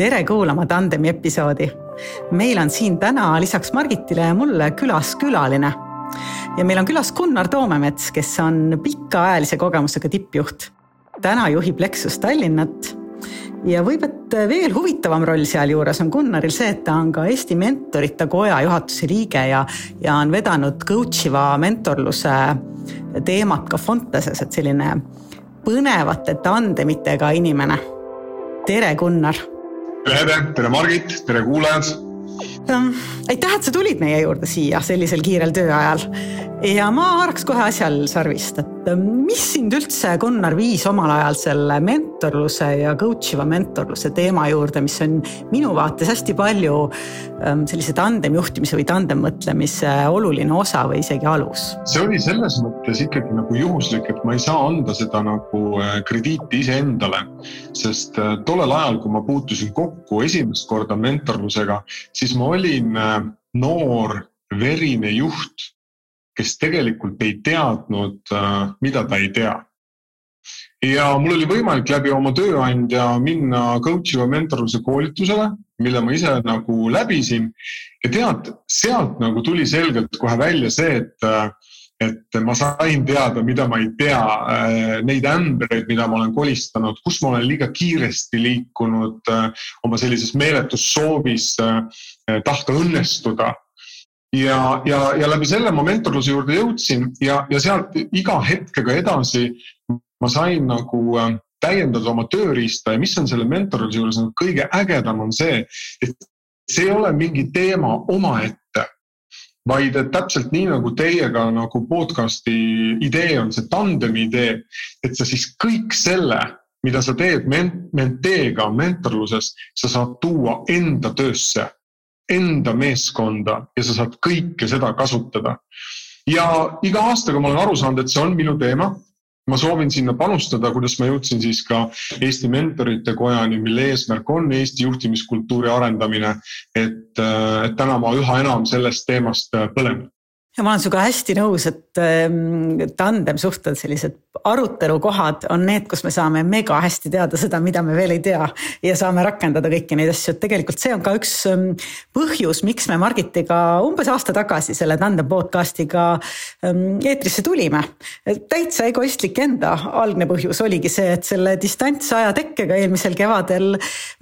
tere kuulama Tandemi episoodi. meil on siin täna lisaks Margitile ja mulle külas külaline. ja meil on külas Gunnar Toomemets, kes on pikaajalise kogemusega tippjuht. täna juhib Lexus Tallinnat ja võib, et veel huvitavam roll sealjuures on Gunnaril see, et ta on ka Eesti Mentorite Koja juhatuse liige ja, ja on vedanud coach iva mentorluse teemat ka Fonteses, et selline põnevate tandemitega inimene. tere, Gunnar. Tere, tere, Margit, tere kuulajad aitäh, et sa tulid meie juurde siia sellisel kiirel tööajal. ja ma haaraks kohe asjal sarvist, et ähm, mis sind üldse, Gunnar, viis omal ajal selle mentorluse ja coach iva mentorluse teema juurde, mis on minu vaates hästi palju ähm, sellise tandem juhtimise või tandem mõtlemise oluline osa või isegi alus? see oli selles mõttes ikkagi nagu juhuslik, et ma ei saa anda seda nagu äh, krediiti iseendale, sest äh, tollel ajal, kui ma puutusin kokku esimest korda mentorlusega, siis ma olin äh, noor verine juht, kes tegelikult ei teadnud, äh, mida ta ei tea. ja mul oli võimalik läbi oma tööandja minna coach'i või mentorluse koolitusele, mille ma ise nagu läbisin. ja tead, sealt nagu tuli selgelt kohe välja see, et äh, et ma sain teada, mida ma ei tea, neid ämbreid, mida ma olen kolistanud, kus ma olen liiga kiiresti liikunud oma sellises meeletus soovis tahta õnnestuda. ja, ja, ja läbi selle ma mentorluse juurde jõudsin ja, ja sealt iga hetkega edasi ma sain nagu äh, täiendada oma tööriista ja mis on selle mentorluse juures nagu kõige ägedam, on see, et see ei ole mingi teema omaette vaid et täpselt nii nagu teiega nagu podcast'i idee on see tandemi idee, et sa siis kõik selle, mida sa teed ment-, menteega mentorluses, sa saad tuua enda töösse enda meeskonda ja sa saad kõike seda kasutada. ja iga aastaga ma olen aru saanud, et see on minu teema. Ma soovin sinna panustada, kuidas ma jõudsin siis ka Eesti Mentorite Kojani, mille eesmärk on Eesti juhtimiskultuuri arendamine. et, et täna ma üha enam sellest teemast põlen ja ma olen sinuga hästi nõus, et ähm, tandemsuhted, sellised arutelukohad on need, kus me saame mega hästi teada seda, mida me veel ei tea ja saame rakendada kõiki neid asju, et tegelikult see on ka üks ähm, põhjus, miks me Margitiga umbes aasta tagasi selle tandem podcast'iga ähm, eetrisse tulime. täitsa egoistlik enda algne põhjus oligi see, et selle distantsaja tekkega eelmisel kevadel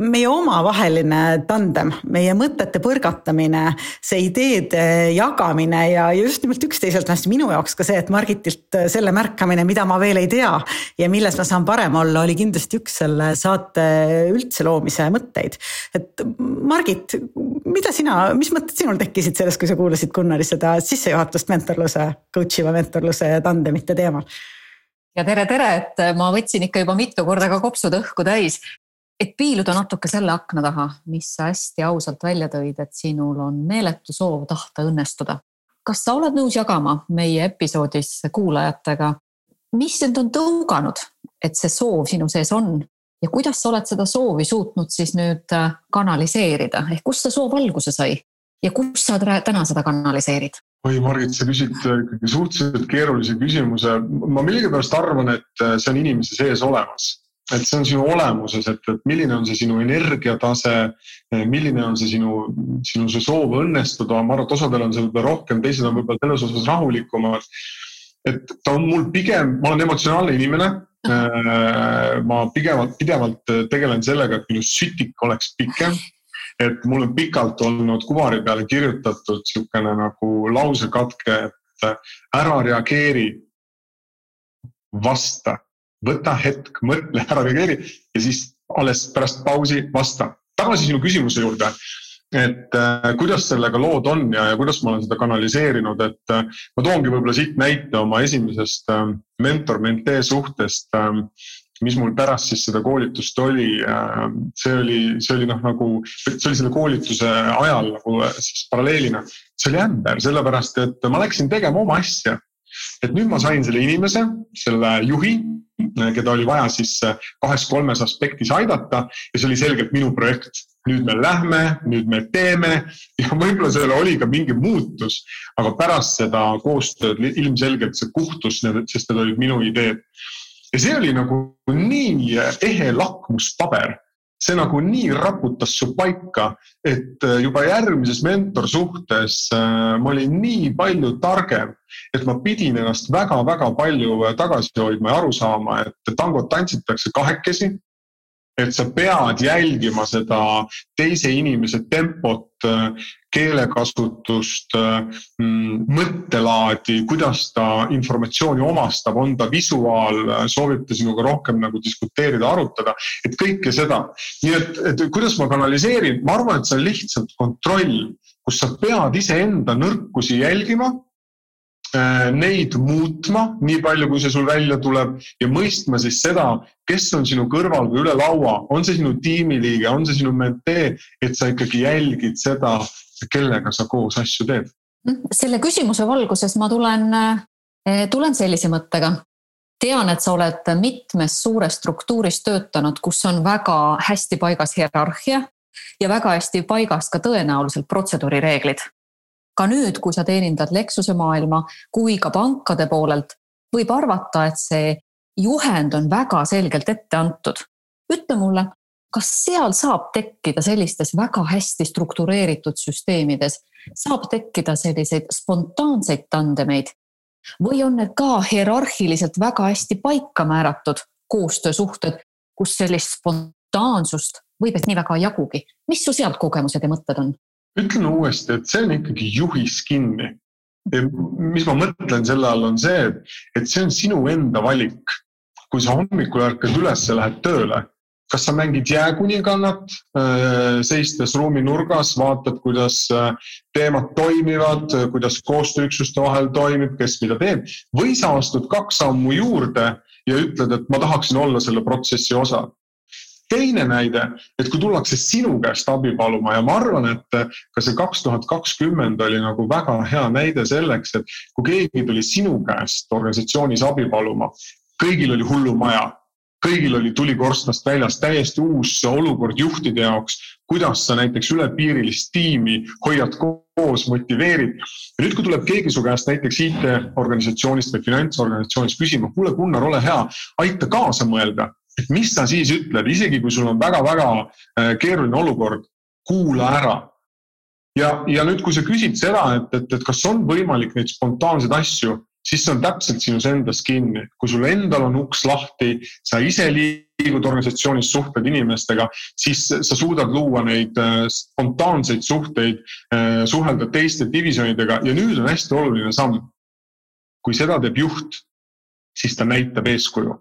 meie omavaheline tandem, meie mõtete põrgatamine, see ideede jagamine ja just nimelt üksteiselt hästi minu jaoks ka see, et Margitilt äh, selle märkamine, mida ma veel ei tea ja milles ma saan parem olla, oli kindlasti üks selle saate üldse loomise mõtteid. et Margit, mida sina, mis mõtted sinul tekkisid sellest, kui sa kuulasid Gunnari seda sissejuhatust mentorluse, coach iva mentorluse tandemite teemal? ja tere, tere, et ma võtsin ikka juba mitu korda ka kopsud õhku täis et piiluda natuke selle akna taha, mis sa hästi ausalt välja tõid, et sinul on meeletu soov tahta õnnestuda kas sa oled nõus jagama meie episoodis kuulajatega, mis sind on tõuganud, et see soov sinu sees on ja kuidas sa oled seda soovi suutnud siis nüüd äh, kanaliseerida, ehk kust see soov alguse sai ja kus sa täna seda kanaliseerid? oi, Margit, sa küsid äh, ikkagi suhteliselt keerulise küsimuse. ma millegipärast arvan, et äh, see on inimese sees olemas et see on sinu olemuses, et, et milline on see sinu energiatase, milline on see sinu, sinu see soov õnnestuda, ma arvan, et osadel on see võib-olla rohkem, teised on võib-olla selles osas rahulikumad. et ta on mul pigem, ma olen emotsionaalne inimene. ma pigevalt, pidevalt tegelen sellega, et minu sütik oleks pikem. et mul on pikalt olnud kuvari peale kirjutatud niisugune nagu lausekatke, et ära reageeri, vasta võta hetk, mõtle, ära reageeri ja siis alles pärast pausi vasta. tagasi sinu küsimuse juurde, et äh, kuidas sellega lood on ja, ja kuidas ma olen seda kanaliseerinud, et äh, ma toongi võib-olla siit näite oma esimesest äh, mentor-mentee suhtest äh, mis mul pärast siis seda koolitust oli, äh, see oli, see oli noh, nagu, see oli selle koolituse ajal nagu äh, siis paralleelina. see oli ämber, sellepärast et ma läksin tegema oma asja. Et nüüd ma sain selle inimese, selle juhi, keda oli vaja siis äh, kahes-kolmes aspektis aidata ja see oli selgelt minu projekt. nüüd me lähme, nüüd me teeme ja võib-olla seal oli ka mingi muutus, aga pärast seda koostööd ilmselgelt see kuhtus, sest need olid minu ideed. ja see oli nagu nii ehe lakmuspaber see nagu nii raputas su paika, et äh, juba järgmises mentorsuhtes äh, ma olin nii palju targem, et ma pidin ennast väga-väga palju äh, tagasi hoidma ja aru saama, et tangot tantsitakse kahekesi et sa pead jälgima seda teise inimese tempot, keelekasutust, mm, mõttelaadi, kuidas ta informatsiooni omastab, on ta visuaal, soovib ta sinuga rohkem nagu diskuteerida, arutada, et kõike seda. nii et, et kuidas ma kanaliseerin, ma arvan, et see on lihtsalt kontroll, kus sa pead iseenda nõrkusi jälgima Äh, neid muutma, nii palju, kui see sul välja tuleb ja mõistma siis seda, kes on sinu kõrval või üle laua, on see sinu tiimiliige, on see sinu mentee, et sa ikkagi jälgid seda, kellega sa koos asju teed. selle küsimuse valguses ma tulen, äh, tulen sellise mõttega. tean, et sa oled mitmes suures struktuuris töötanud, kus on väga hästi paigas hierarhia ja väga hästi paigas ka tõenäoliselt protseduurireeglid ka nüüd, kui sa teenindad Lexuse maailma kui ka pankade poolelt, võib arvata, et see juhend on väga selgelt ette antud. ütle mulle, kas seal saab tekkida sellistes väga hästi struktureeritud süsteemides, saab tekkida selliseid spontaanseid tandemeid või on need ka hierarhiliselt väga hästi paika määratud koostöösuhted, kus sellist spontaansust võib et nii väga ei jagugi. mis su sealt kogemused ja mõtted on? ütlen uuesti, et see on ikkagi juhis kinni. mis ma mõtlen selle all, on see, et see on sinu enda valik. kui sa hommikul ärkad üles ja lähed tööle, kas sa mängid jääkuningannat, äh, seistes ruumi nurgas, vaatad, kuidas äh, teemad toimivad, kuidas koostööüksuste vahel toimib, kes mida teeb? Või sa astud kaks sammu juurde ja ütled, et ma tahaksin olla selle protsessi osa? Teine näide, et kui tullakse sinu käest abi paluma ja ma arvan, et ka see kaks tuhat kakskümmend oli nagu väga hea näide selleks, et kui keegi tuli sinu käest organisatsioonis abi paluma, kõigil oli hullumaja, kõigil oli tuli korstnast väljas, täiesti uus olukord juhtide jaoks, kuidas sa näiteks ülepiirilist tiimi hoiad koos, motiveerid. ja nüüd, kui tuleb keegi su käest näiteks IT-organisatsioonist või finantsorganisatsioonist küsima, kuule Gunnar, ole hea, aita kaasa mõelda et mis sa siis ütled, isegi kui sul on väga-väga äh, keeruline olukord, kuula ära. ja, ja nüüd, kui sa küsid seda, et, et, et kas on võimalik neid spontaanseid asju, siis see on täpselt sinus endas kinni, kui sul endal on uks lahti, sa ise liigud organisatsioonis, suhtled inimestega, siis sa suudad luua neid äh, spontaanseid suhteid, äh, suhelda teiste divisjonidega ja nüüd on hästi oluline samm. kui seda teeb juht, siis ta näitab eeskuju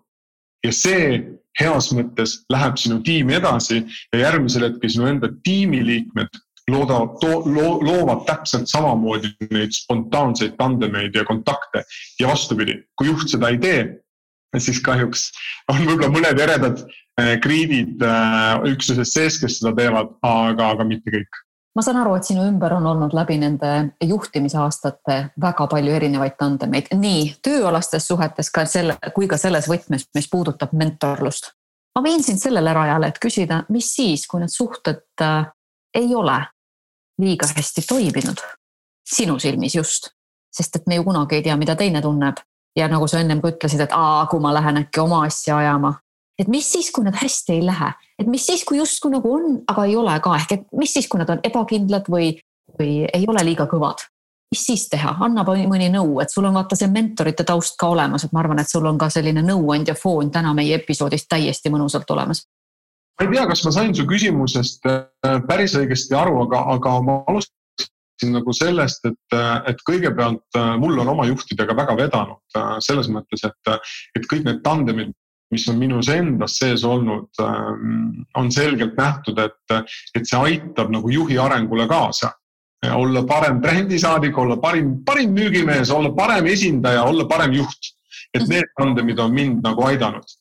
ja see heas mõttes läheb sinu tiimi edasi ja järgmisel hetkel sinu enda tiimiliikmed loodavad, loo, loovad täpselt samamoodi neid spontaanseid tandemeid ja kontakte. ja vastupidi, kui juht seda ei tee, siis kahjuks on võib-olla mõned eredad kriidid eh, eh, üksuses sees, kes seda teevad, aga, aga mitte kõik ma saan aru, et sinu ümber on olnud läbi nende juhtimisaastate väga palju erinevaid tandemeid, nii tööalastes suhetes ka selle, kui ka selles võtmes, mis puudutab mentorlust. ma viin sind sellele rajale, et küsida, mis siis, kui need suhted äh, ei ole liiga hästi toiminud, sinu silmis just, sest et me ju kunagi ei tea, mida teine tunneb. Ja nagu sa ennem ka ütlesid, et aa, kui ma lähen äkki oma asja ajama, et mis siis, kui need hästi ei lähe, et mis siis, kui justkui nagu on, aga ei ole ka, ehk et mis siis, kui nad on ebakindlad või, või ei ole liiga kõvad. mis siis teha, anna mõni nõu, et sul on vaata see mentorite taust ka olemas, et ma arvan, et sul on ka selline nõuandja foon täna meie episoodis täiesti mõnusalt olemas ma ei tea, kas ma sain su küsimusest äh, päris õigesti aru, aga, aga ma alustasin nagu sellest, et, äh, et kõigepealt äh, mul on oma juhtidega väga vedanud selles mõttes, et, et kõik need tandemid, mis on minus endas sees olnud, on selgelt nähtud, et, et see aitab nagu juhi arengule kaasa. olla parem brändisaadik, olla parim, parim müügimees, olla parem esindaja, olla parem juht. et mhm. need tandemid on mind nagu aidanud.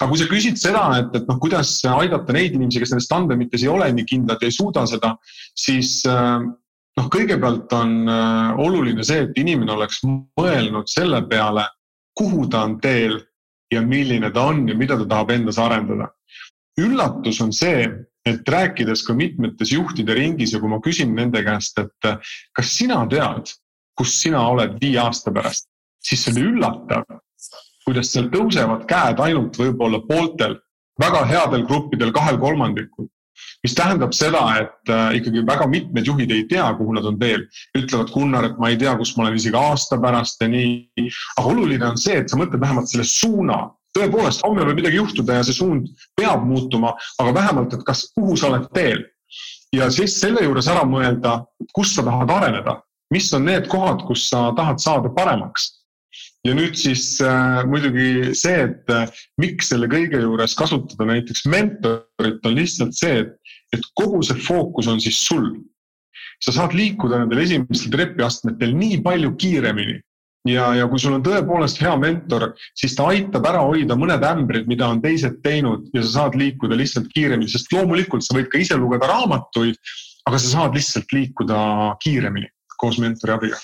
Aga kui sa küsid seda, et, et noh, kuidas aidata neid inimesi, kes nendes tandemites ei ole nii kindlad ja ei suuda seda, siis ähm, noh, kõigepealt on äh, oluline see, et inimene oleks mõelnud selle peale, kuhu ta on teel ja milline ta on ja mida ta tahab endas arendada. üllatus on see, et rääkides ka mitmetes juhtide ringis ja kui ma küsin nende käest, et kas sina tead, kus sina oled viie aasta pärast, siis see oli üllatav, kuidas seal tõusevad käed ainult võib-olla pooltel väga headel gruppidel kahel kolmandikul mis tähendab seda, et äh, ikkagi väga mitmed juhid ei tea, kuhu nad on teel. ütlevad, Gunnar, et ma ei tea, kus ma olen isegi aasta pärast ja nii. aga oluline on see, et sa mõtled vähemalt selle suuna. tõepoolest, homme võib midagi juhtuda ja see suund peab muutuma, aga vähemalt, et kas, kuhu sa oled teel. ja siis selle juures ära mõelda, kus sa tahad areneda, mis on need kohad, kus sa tahad saada paremaks ja nüüd siis äh, muidugi see, et äh, miks selle kõige juures kasutada näiteks mentorit, on lihtsalt see, et, et kogu see fookus on siis sul. sa saad liikuda nendel esimestel trepiastmetel nii palju kiiremini ja, ja kui sul on tõepoolest hea mentor, siis ta aitab ära hoida mõned ämbrid, mida on teised teinud ja sa saad liikuda lihtsalt kiiremini, sest loomulikult sa võid ka ise lugeda raamatuid, aga sa saad lihtsalt liikuda kiiremini koos mentori abiga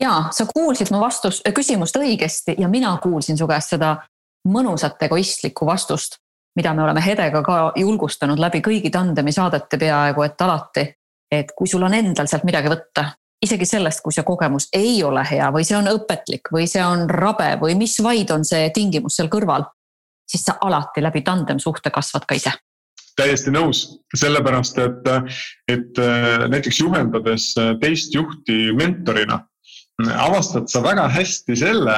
ja sa kuulsid mu vastust, äh, küsimust õigesti ja mina kuulsin su käest seda mõnusat egoistlikku vastust, mida me oleme Hedega ka julgustanud läbi kõigi tandemi saadete peaaegu, et alati, et kui sul on endal sealt midagi võtta, isegi sellest, kui see kogemus ei ole hea või see on õpetlik või see on rabe või mis vaid on see tingimus seal kõrval, siis sa alati läbi tandemsuhte kasvad ka ise. Täiesti nõus, sellepärast et, et äh, näiteks juhendades äh, teist juhti mentorina avastad sa väga hästi selle,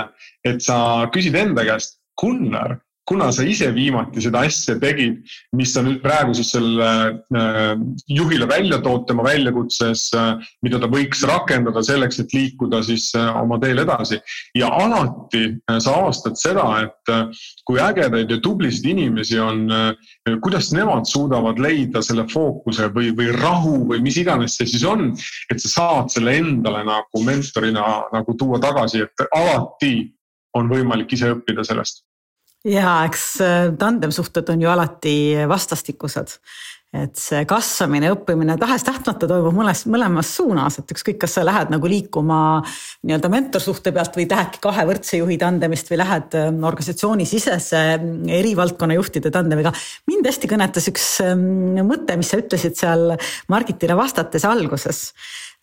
et sa küsid enda käest, Gunnar, kuna sa ise viimati seda asja tegid, mis sa nüüd praegu siis selle äh, juhile välja tood tema väljakutses äh,, mida ta võiks rakendada selleks, et liikuda siis äh, oma teel edasi. ja alati sa avastad seda, et kui ägedaid ja tublisid inimesi on, kuidas nemad suudavad leida selle fookuse või, või rahu või mis iganes see siis on, et sa saad selle endale nagu mentorina nagu tuua tagasi, et alati on võimalik ise õppida sellest ja eks äh, tandemsuhted on ju alati vastastikused. et see kasvamine, õppimine tahes-tahtmata toimub mõnes, mõlemas suunas, et ükskõik, kas sa lähed nagu liikuma nii-öelda mentorsuhte pealt või lähedki kahe võrdse juhi tandemist või lähed ähm, organisatsioonisisese ähm, eri valdkonna juhtide tandemiga. mind hästi kõnetas üks ähm, mõte, mis sa ütlesid seal Margitile vastates alguses.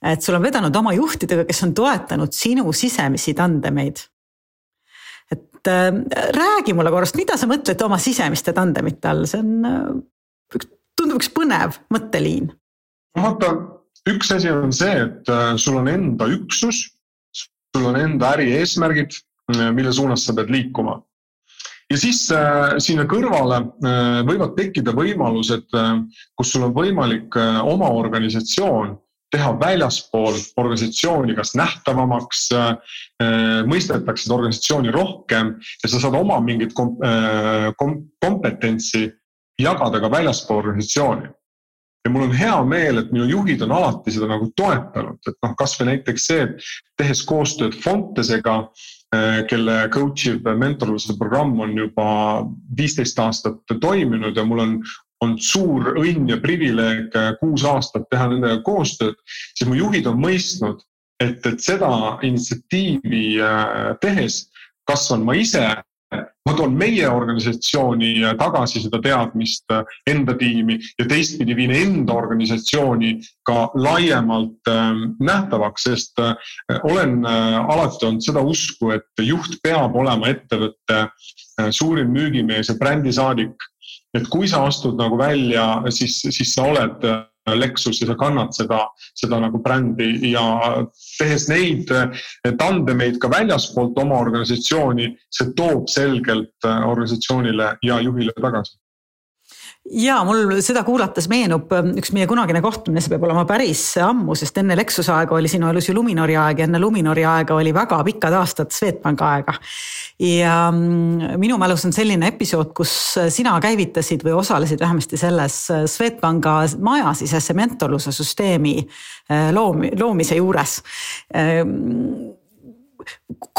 et sul on vedanud oma juhtidega, kes on toetanud sinu sisemisi tandemeid et äh, räägi mulle korrast, mida sa mõtled oma sisemiste tandemite all, see on äh,, tundub üks põnev mõtteliin. vaata, üks asi on see, et äh, sul on enda üksus, sul on enda äri eesmärgid, äh, mille suunas sa pead liikuma. ja siis äh, sinna kõrvale äh, võivad tekkida võimalused, kus sul on võimalik oma organisatsioon teha väljaspool organisatsiooni kas nähtavamaks, äh, mõistetakse seda organisatsiooni rohkem ja sa saad oma mingit kom, äh, kom, kompetentsi jagada ka väljaspool organisatsiooni. ja mul on hea meel, et minu juhid on alati seda nagu toetanud, et noh, kasvõi näiteks see, et tehes koostööd Fontesega, äh, kelle coach iv mentorluse programm on juba viisteist aastat toiminud ja mul on on suur õnn ja privileeg äh, kuus aastat teha nendega koostööd, siis mu juhid on mõistnud, et, et seda initsiatiivi äh, tehes kasvan ma ise, ma toon meie organisatsiooni äh, tagasi seda teadmist enda tiimi ja teistpidi viin enda organisatsiooni ka laiemalt nähtavaks, sest olen alati olnud seda usku, et juht peab olema ettevõtte suurim müügimees ja brändisaadik et kui sa astud nagu välja, siis, siis sa oled äh, Lexus ja sa kannad seda, seda nagu brändi. Ja tehes neid äh, tandemeid ka väljaspoolt oma organisatsiooni, see toob selgelt äh, organisatsioonile ja juhile tagasi ja mul seda kuulates meenub ähm, üks meie kunagine kohtumine, see peab olema päris ammu, sest enne Lexuse aega oli sinu elus ju Luminori aeg ja enne Luminori aega oli väga pikad aastad Swedbanki aega. ja mm, minu mälus on selline episood, kus sina käivitasid või osalesid vähemasti selles Swedbanka majasisese mentorluse süsteemi äh, loom-, loomise juures ähm,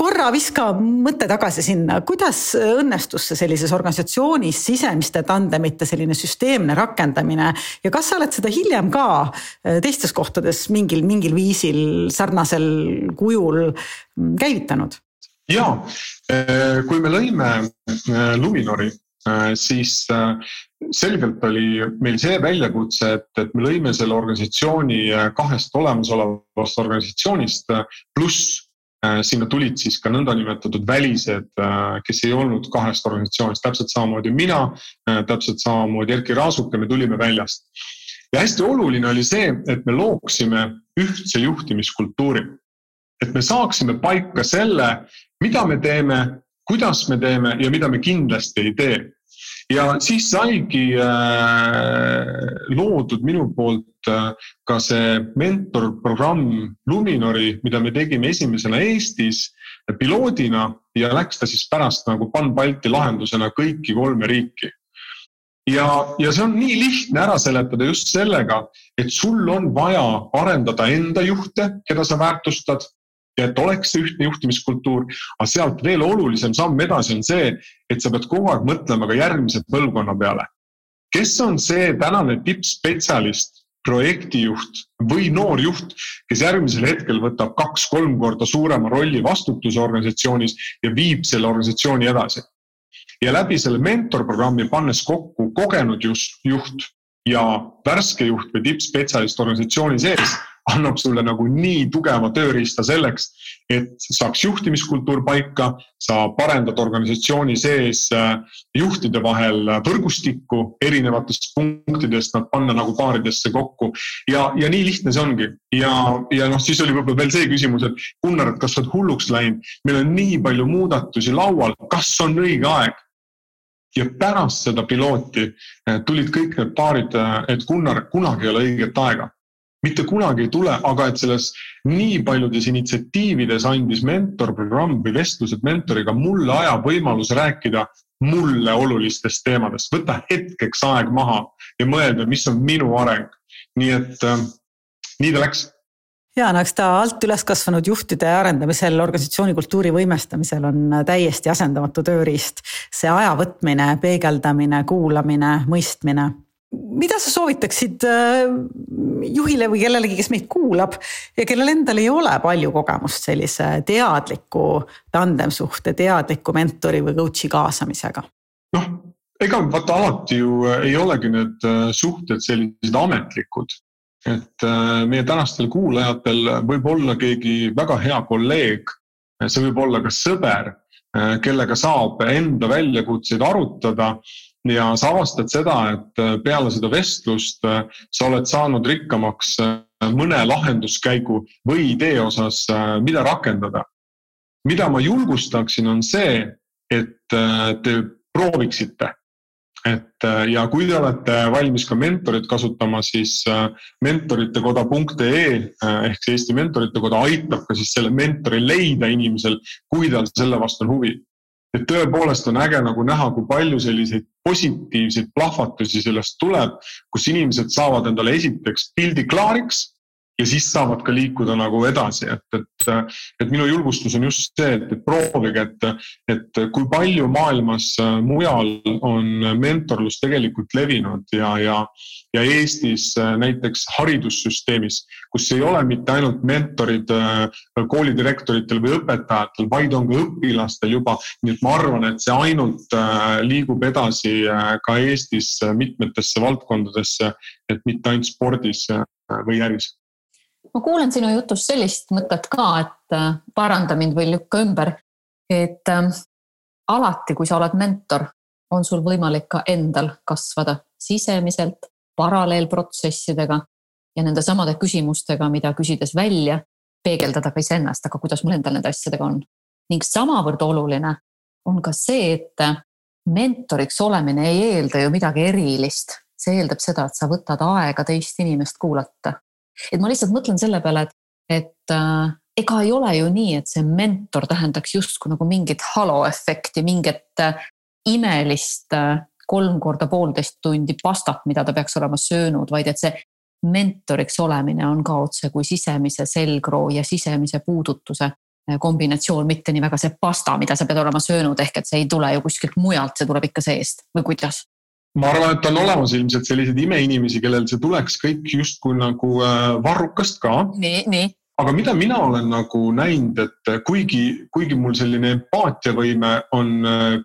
korra viska mõte tagasi sinna, kuidas õnnestus see sellises organisatsioonis sisemiste tandemite selline süsteemne rakendamine? Ja kas sa oled seda hiljem ka äh, teistes kohtades mingil, mingil viisil sarnasel kujul mm, käivitanud? ja, äh, kui me lõime äh, Luminori, siis selgelt oli meil see väljakutse, et, et me lõime selle organisatsiooni kahest olemasolevast organisatsioonist pluss sinna tulid siis ka nõndanimetatud välised, äh, kes ei olnud kahest organisatsioonist, täpselt samamoodi mina, äh, täpselt samamoodi Erkki Raasuke, me tulime väljast. ja hästi oluline oli see, et me looksime ühtse juhtimiskultuuri. et me saaksime paika selle, mida me teeme, kuidas me teeme ja mida me kindlasti ei tee ja siis saigi äh, loodud minu poolt äh, ka see mentorprogramm Luminori, mida me tegime esimesena Eestis piloodina ja läks ta siis pärast nagu Pan-Balti lahendusena kõiki kolme riiki. Ja, ja see on nii lihtne ära seletada just sellega, et sul on vaja arendada enda juhte, keda sa väärtustad et oleks see ühtne juhtimiskultuur. aga sealt veel olulisem samm edasi on see, et sa pead kogu aeg mõtlema ka järgmise põlvkonna peale. kes on see tänane tippspetsialist, projektijuht või noorjuht, kes järgmisel hetkel võtab kaks-kolm korda suurema rolli vastutuse organisatsioonis ja viib selle organisatsiooni edasi. ja läbi selle mentorprogrammi pannes kokku kogenud just juht ja värske juht või tippspetsialist organisatsiooni sees annab sulle nagu nii tugeva tööriista selleks, et saaks juhtimiskultuur paika, sa parendad organisatsiooni sees äh, juhtide vahel võrgustikku erinevatest punktidest, nad panna nagu paaridesse kokku ja, ja nii lihtne see ongi. ja, ja noh, siis oli võib-olla veel see küsimus, et Gunnar, et kas sa oled hulluks läinud, meil on nii palju muudatusi laual, kas on õige aeg? ja pärast seda pilooti äh, tulid kõik need paarid, äh, et Gunnar, kunagi ei ole õiget aega mitte kunagi ei tule, aga et selles nii paljudes initsiatiivides andis mentorprogramm või vestlused mentoriga mulle aja võimaluse rääkida mulle olulistest teemadest, võtta hetkeks aeg maha ja mõelda, mis on minu areng. nii et äh, nii ta läks ja no eks ta alt üles kasvanud juhtide arendamisel, organisatsiooni kultuuri võimestamisel on täiesti asendamatu tööriist. see aja võtmine, peegeldamine, kuulamine, mõistmine mida sa soovitaksid äh, juhile või kellelegi, kes meid kuulab ja kellel endal ei ole palju kogemust sellise teadliku tandemsuhte, teadliku mentori või coach'i kaasamisega? noh, ega vaata alati ju äh, ei olegi need äh, suhted sellised ametlikud. et meie tänastel kuulajatel võib olla keegi väga hea kolleeg, see võib olla ka sõber, kellega saab enda väljakutseid arutada ja sa avastad seda, et äh, peale seda vestlust äh, sa oled saanud rikkamaks äh, mõne lahenduskäigu või idee osas, mida rakendada. mida ma julgustaksin, on see, et te prooviksite. et ja kui te olete valmis ka mentorit kasutama, siis mentoritekoda.ee ehk see Eesti Mentorite Koda aitab ka siis selle mentori leida inimesel, kui tal selle vastu on huvi et tõepoolest on äge nagu näha, kui palju selliseid positiivseid plahvatusi sellest tuleb, kus inimesed saavad endale esiteks pildi klaariks ja siis saavad ka liikuda nagu edasi, et, et, et minu julgustus on just see, et, et proovige, et, et kui palju maailmas mujal on mentorlus tegelikult levinud ja, ja, ja Eestis näiteks haridussüsteemis, kus ei ole mitte ainult mentorid koolidirektoritel või õpetajatel, vaid on ka õpilastel juba. nii et ma arvan, et see ainult liigub edasi ka Eestis mitmetesse valdkondadesse, et mitte ainult spordis või äris ma kuulen sinu jutust sellist mõtet ka, et äh, paranda mind või lükka ümber, et äh, alati, kui sa oled mentor, on sul võimalik ka endal kasvada sisemiselt paralleelprotsessidega ja nende samade küsimustega, mida küsides välja, peegeldada ka iseennast, aga kuidas mul endal nende asjadega on. ning samavõrd oluline on ka see, et äh, mentoriks olemine ei eelda ju midagi erilist, see eeldab seda, et sa võtad aega teist inimest kuulata et ma lihtsalt mõtlen selle peale, et, et äh, ega ei ole ju nii, et see mentor tähendaks justkui nagu mingit haloefekti, mingit äh, imelist äh, kolm korda poolteist tundi pastat, mida ta peaks olema söönud, vaid et see mentoriks olemine on ka otse kui sisemise selgroo ja sisemise puudutuse äh, kombinatsioon, mitte nii väga see pasta, mida sa pead olema söönud, ehk et see ei tule ju kuskilt mujalt, see tuleb ikka seest või kuidas? Ma arvan, et on olemas ilmselt selliseid imeinimesi, kellel see tuleks kõik justkui nagu äh, varrukast ka. nii, nii aga mida mina olen nagu näinud, et kuigi, kuigi mul selline empaatiavõime on äh,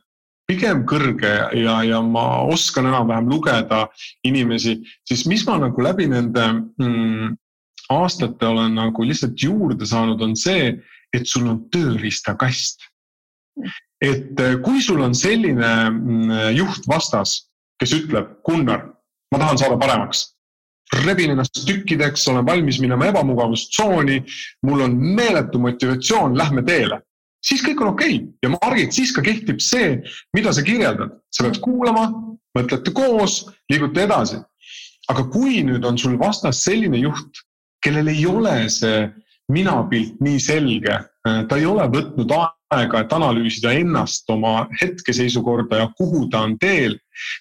pigem kõrge ja, ja ma oskan enam-vähem lugeda inimesi, siis mis ma nagu läbi nende mm, aastate olen nagu lihtsalt juurde saanud, on see, et sul on tööriistakast. et äh, kui sul on selline mm, juht vastas, kes ütleb, Gunnar, ma tahan saada paremaks rebin ennast tükkideks, olen valmis minema ebamugavustsooni, mul on meeletu motivatsioon, lähme teele siis kõik on okei okay. ja Margit, siis ka kehtib see, mida sa kirjeldad, sa pead kuulama, mõtlete koos, liigute edasi. aga kui nüüd on sul vastas selline juht, kellel ei ole see minapilt nii selge, ta ei ole võtnud aega, et analüüsida ennast, oma hetkeseisukorda ja kuhu ta on teel,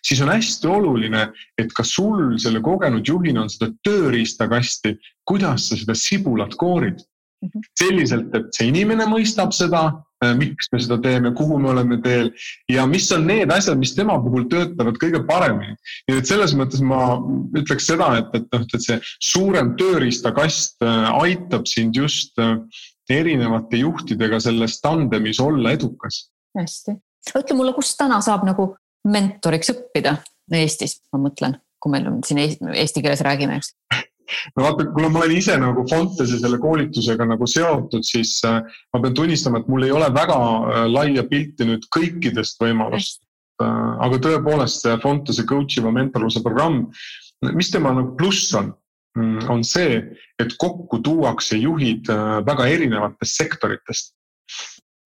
siis on hästi oluline, et ka sul selle kogenud juhina on seda tööriistakasti, kuidas sa seda sibulat koorid Mhm. selliselt, et see inimene mõistab seda, äh, miks me seda teeme, kuhu me oleme teel ja mis on need asjad, mis tema puhul töötavad kõige paremini. nii et selles mõttes ma ütleks seda, et, et noh, et see suurem tööriistakast äh, aitab sind just äh, erinevate juhtidega selles tandemis olla edukas. hästi, ütle mulle, kus täna saab nagu mentoriks õppida Eestis, ma mõtlen, kui meil on siin eesti keeles räägime, eks no vaata, kuna ma olen ise nagu Fontese selle koolitusega nagu seotud, siis äh, ma pean tunnistama, et mul ei ole väga äh, laia pilti nüüd kõikidest võimalust. Äh, aga tõepoolest see Fontese coach iva mentorluse programm, mis tema nagu pluss on, on see, et kokku tuuakse juhid väga erinevatest sektoritest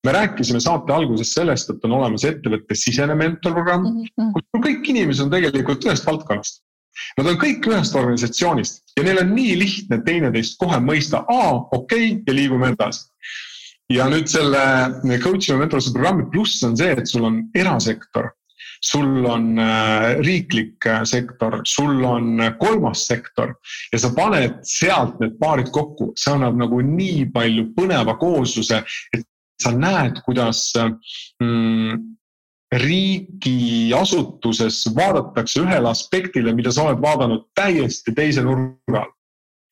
me rääkisime saate alguses sellest, et on olemas ettevõtte sisene mentorprogramm mm, -hmm. kus kõik inimesed on tegelikult ühest valdkonnast. Nad on kõik ühest organisatsioonist ja neil on nii lihtne teineteist kohe mõista, aa, okei okay, ja liigume edasi. ja nüüd selle coach'i ja mentorluse programmi pluss on see, et sul on erasektor, sul on äh, riiklik äh, sektor, sul on äh, kolmas sektor ja sa paned sealt need paarid kokku, see annab nagu nii palju põneva koosluse, et sa näed, kuidas mm, riigiasutuses vaadatakse ühele aspektile, mida sa oled vaadanud täiesti teise nurga alt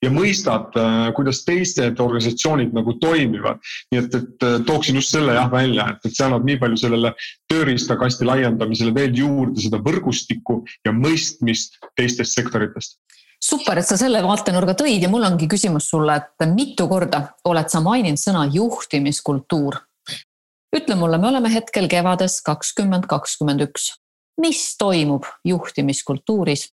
ja mõistad, äh, kuidas teised organisatsioonid nagu toimivad. nii et, et äh, tooksin just selle jah välja, et, et see annab nii palju sellele tööriistakasti laiendamisele veel juurde seda võrgustikku ja mõistmist teistest sektoritest super, et sa selle vaatenurga tõid ja mul ongi küsimus sulle, et mitu korda oled sa maininud sõna juhtimiskultuur ütle mulle, me oleme hetkel kevades kakskümmend kakskümmend üks. mis toimub juhtimiskultuuris?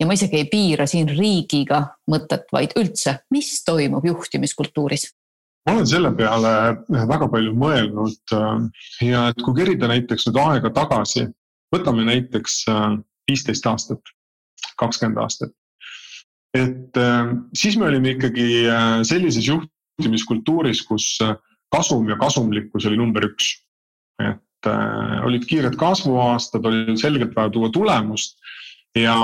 Ja ma isegi ei piira siin riigiga mõtet, vaid üldse, mis toimub juhtimiskultuuris? ma olen selle peale väga palju mõelnud äh, ja et kui kerida näiteks nüüd aega tagasi, võtame näiteks äh, viisteist aastat, kakskümmend aastat. et siis me olime ikkagi sellises juhtimiskultuuris, kus kasum ja kasumlikkus oli number üks. et olid kiired kasvuaastad, oli selgelt vaja tuua tulemust ja,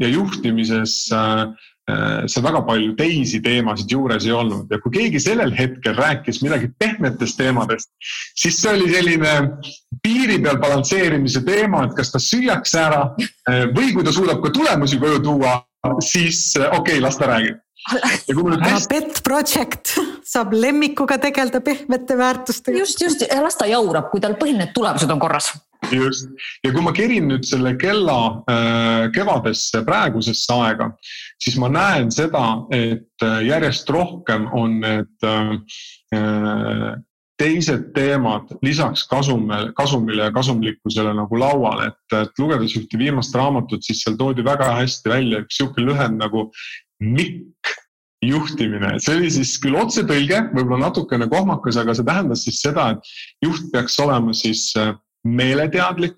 ja juhtimises äh, äh, see väga palju teisi teemasid juures ei olnud ja kui keegi sellel hetkel rääkis midagi pehmetest teemadest, siis see oli selline piiri peal balansseerimise teema, et kas ta süüakse ära äh, või kui ta suudab ka tulemusi koju tuua, siis äh, okei okay,, las ta räägib aga pet project saab lemmikuga tegeleda pehmete väärtustega. just, just ja las ta jaurab, kui tal põhiline tulemused on korras. Just. Ja kui ma kerin nüüd selle kella äh, kevadesse, praegusesse aega, siis ma näen seda, et äh, järjest rohkem on need äh, teised teemad lisaks kasumile, kasumile ja kasumlikkusele nagu laual, et, et lugedes ühte viimast raamatut, siis seal toodi väga hästi välja üks sihuke lühend nagu MIK juhtimine, see oli siis küll otsetõlge, võib-olla natukene kohmakas, aga see tähendas siis seda, et juht peaks olema siis äh, meeleteadlik.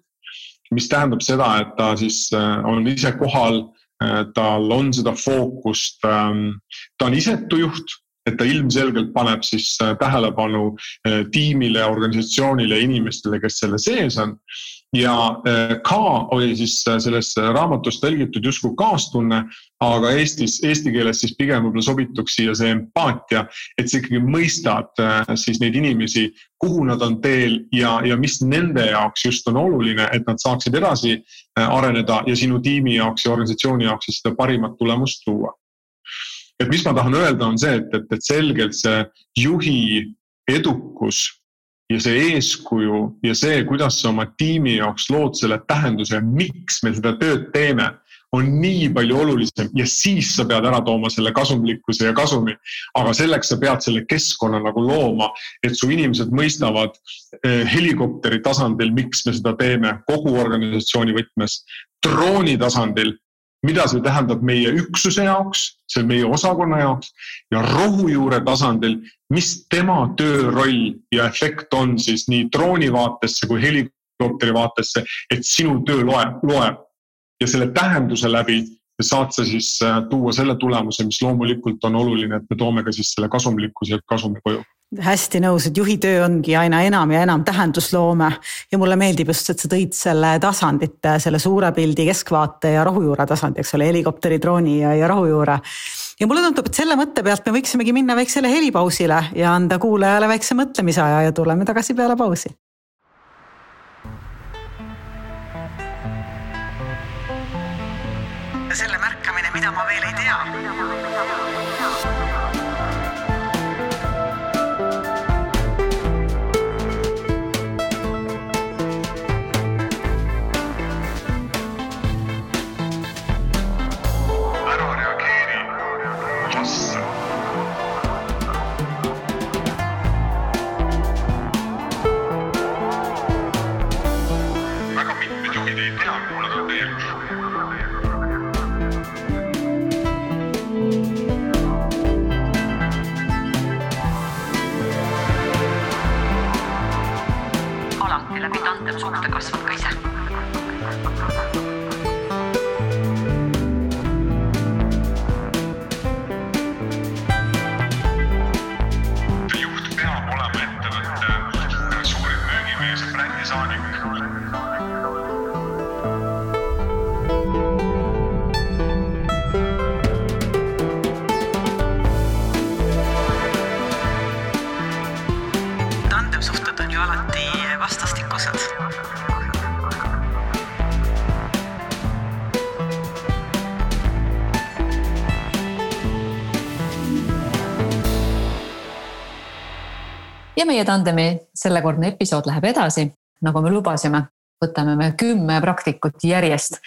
mis tähendab seda, et ta siis äh, on ise kohal, äh, tal on seda fookust, ähm, ta on isetu juht et ta ilmselgelt paneb siis tähelepanu tiimile, organisatsioonile, inimestele, kes selle sees on ja äh, ka oli siis äh, selles raamatus tõlgitud justkui kaastunne, aga Eestis, eesti keeles siis pigem võib-olla sobituks siia see empaatia, et sa ikkagi mõistad äh, siis neid inimesi, kuhu nad on teel ja, ja mis nende jaoks just on oluline, et nad saaksid edasi areneda ja sinu tiimi jaoks ja organisatsiooni jaoks siis seda parimat tulemust tuua. et mis ma tahan öelda, on see, et, et, et selgelt see juhi edukus ja see eeskuju ja see, kuidas sa oma tiimi jaoks lood selle tähenduse, miks me seda tööd teeme, on nii palju olulisem ja siis sa pead ära tooma selle kasumlikkuse ja kasumi. aga selleks sa pead selle keskkonna nagu looma, et su inimesed mõistavad eh, helikopteri tasandil, miks me seda teeme, kogu organisatsiooni võtmes, drooni tasandil mida see tähendab meie üksuse jaoks, see meie osakonna jaoks ja rohujuure tasandil, mis tema tööroll ja efekt on siis nii drooni vaatesse kui helikopteri vaatesse, et sinu töö loeb, loeb. Ja selle tähenduse läbi saad sa siis äh, tuua selle tulemuse, mis loomulikult on oluline, et me toome ka siis selle kasumlikkuse ja kasumi koju hästi nõus, et juhi töö ongi aina enam ja enam tähendusloome ja mulle meeldib just, et sa tõid selle tasandite, selle suure pildi, keskvaate ja rohujuure tasandi, eks ole, helikopteri, drooni ja, ja rohujuure. ja mulle tundub, et selle mõtte pealt me võiksimegi minna väiksele helipausile ja anda kuulajale väikse mõtlemisaja ja tuleme tagasi peale pausi. selle märkamine, mida ma veel ei ja meie tandemi sellekordne episood läheb edasi, nagu me lubasime, võtame me kümme praktikut järjest.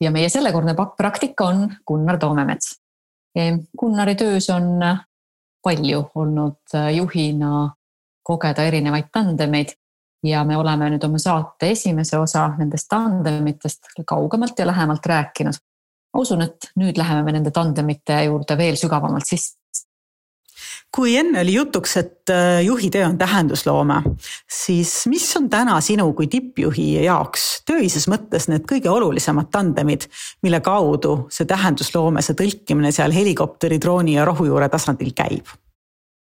ja meie sellekordne praktika on Gunnar Toomemets. Gunnari töös on palju olnud juhina kogeda erinevaid tandemeid ja me oleme nüüd oma saate esimese osa nendest tandemitest kaugemalt ja lähemalt rääkinud. ma usun, et nüüd läheme me nende tandemite juurde veel sügavamalt sisse kui enne oli jutuks, et äh, juhi töö on tähendusloome, siis mis on täna sinu kui tippjuhi jaoks töises mõttes need kõige olulisemad tandemid, mille kaudu see tähendusloome, see tõlkimine seal helikopteri, drooni ja rohujuure tasandil käib?